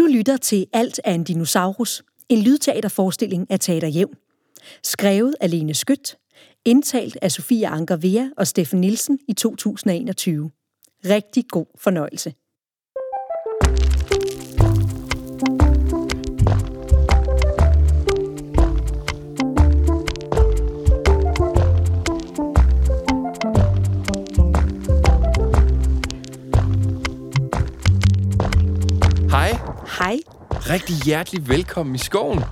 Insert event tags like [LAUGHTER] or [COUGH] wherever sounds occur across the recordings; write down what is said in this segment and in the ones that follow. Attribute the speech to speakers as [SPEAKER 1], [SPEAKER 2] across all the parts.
[SPEAKER 1] Du lytter til Alt af en dinosaurus, en lydteaterforestilling af Teater Jævn. Skrevet af Lene Skødt, indtalt af Sofie Anker Vea og Steffen Nielsen i 2021. Rigtig god fornøjelse.
[SPEAKER 2] Hej.
[SPEAKER 1] Hej,
[SPEAKER 2] Rigtig hjertelig velkommen i skoven.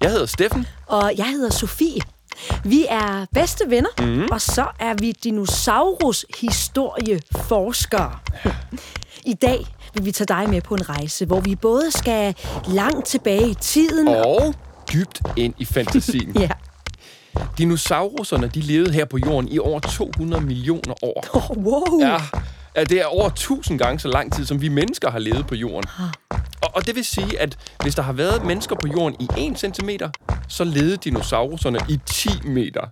[SPEAKER 2] Jeg hedder Steffen.
[SPEAKER 1] og jeg hedder Sofie. Vi er bedste venner, mm. og så er vi dinosaurus-historieforskere. [LAUGHS] I dag vil vi tage dig med på en rejse, hvor vi både skal langt tilbage i tiden
[SPEAKER 2] Og dybt ind i fantasien. [LAUGHS]
[SPEAKER 1] Ja.
[SPEAKER 2] Dinosauruserne de levede her på jorden i over 200 millioner år.
[SPEAKER 1] Oh, wow.
[SPEAKER 2] Ja, ja, det er over 1000 gange så lang tid, som vi mennesker har levet på jorden. Og, det vil sige, at hvis der har været mennesker på jorden i 1 cm, så levede dinosauruserne i 10 meter.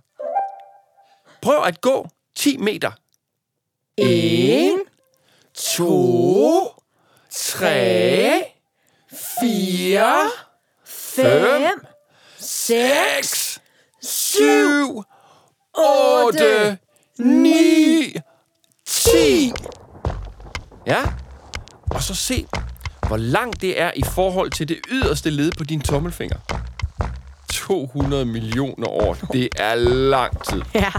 [SPEAKER 2] Prøv at gå 10 meter.
[SPEAKER 1] En,
[SPEAKER 2] 2, 3, 4,
[SPEAKER 1] fem, seks,
[SPEAKER 2] 6, 7, 8, 9, 10. Ja, og så se, hvor langt det er i forhold til det yderste led på din tommelfinger. 200 millioner år. Det er lang tid.
[SPEAKER 1] Ja,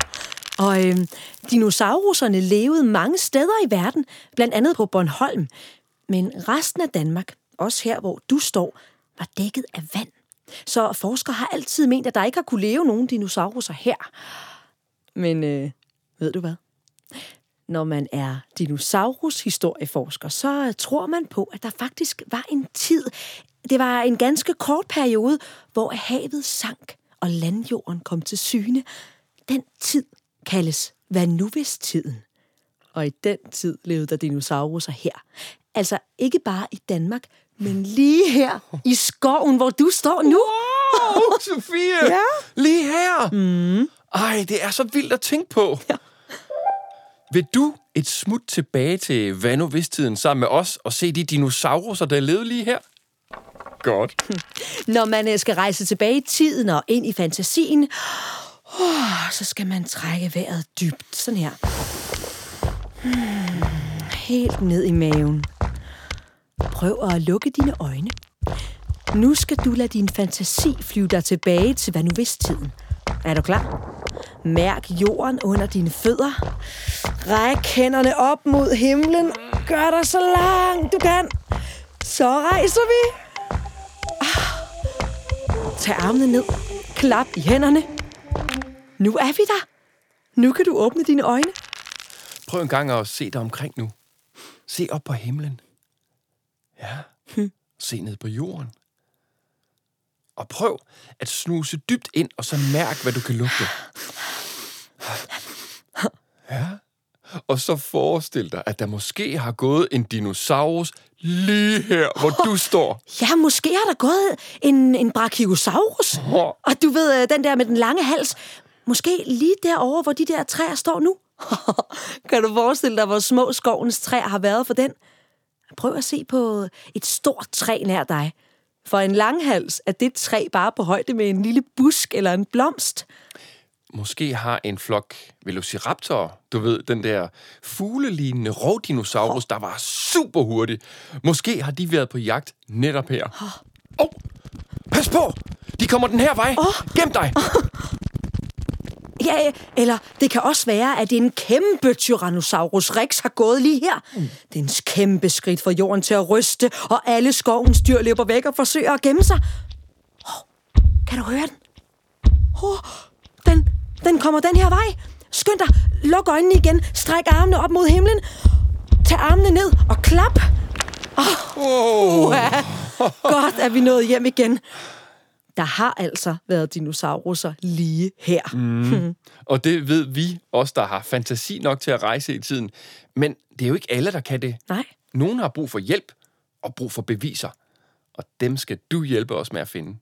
[SPEAKER 1] og øhm, dinosauruserne levede mange steder i verden, blandt andet på Bornholm. Men resten af Danmark, også her hvor du står, var dækket af vand. Så forskere har altid ment, at der ikke har kunne leve nogen dinosauruser her. Men øh, ved du hvad? Når man er dinosaurus-historieforsker, så tror man på, at der faktisk var en tid, det var en ganske kort periode, hvor havet sank og landjorden kom til syne. Den tid kaldes hvad nu hvis tiden. Og i den tid levede der dinosauruser her. Altså ikke bare i Danmark, men lige her i skoven, hvor du står nu.
[SPEAKER 2] Wow, Sofie!
[SPEAKER 1] Ja.
[SPEAKER 2] Lige her! Mm. Ej, det er så vildt at tænke på.
[SPEAKER 1] Ja.
[SPEAKER 2] Vil du et smut tilbage til hvad nu tiden sammen med os og se de dinosaurer, der levede lige her? Godt. [LAUGHS]
[SPEAKER 1] Når man øh, skal rejse tilbage i tiden og ind i fantasien, oh, så skal man trække vejret dybt. Sådan her. Hmm, helt ned i maven. Prøv at lukke dine øjne. Nu skal du lade din fantasi flyve dig tilbage til hvad nu tiden. Er du klar? Mærk jorden under dine fødder. Ræk hænderne op mod himlen. Gør dig så langt du kan. Så rejser vi. Tag armene ned. Klap i hænderne. Nu er vi der. Nu kan du åbne dine øjne.
[SPEAKER 2] Prøv en gang at se dig omkring nu. Se op på himlen. Ja. Se ned på jorden. Og prøv at snuse dybt ind, og så mærk, hvad du kan lugte. Og så forestil dig, at der måske har gået en dinosaurus lige her, hvor du står.
[SPEAKER 1] Ja, måske har der gået en, en brachiosaurus. Og du ved, øh, den der med den lange hals. Måske lige derovre, hvor de der træer står nu. [LAUGHS] kan du forestille dig, hvor små skovens træer har været for den? Prøv at se på et stort træ nær dig. For en langhals er det træ bare på højde med en lille busk eller en blomst.
[SPEAKER 2] Måske har en flok velociraptorer, du ved, den der fuglelignende rovdinosaurus, der var super hurtig. Måske har de været på jagt netop her. Åh, oh, pas på! De kommer den her vej. Gem dig!
[SPEAKER 1] Ja, eller det kan også være, at en kæmpe Tyrannosaurus rex har gået lige her. Det er en kæmpe skridt for jorden til at ryste, og alle skovens dyr løber væk og forsøger at gemme sig. Oh, kan du høre den? Oh, den, kommer den her vej. Skynd dig, luk øjnene igen, stræk armene op mod himlen, tag armene ned og klap.
[SPEAKER 2] Oh.
[SPEAKER 1] Uha, godt er vi nået hjem igen. Der har altså været dinosauruser lige her. Mm.
[SPEAKER 2] Og det ved vi, os der har fantasi nok til at rejse i tiden. Men det er jo ikke alle, der kan det.
[SPEAKER 1] Nej.
[SPEAKER 2] Nogen har brug for hjælp og brug for beviser. Og dem skal du hjælpe os med at finde.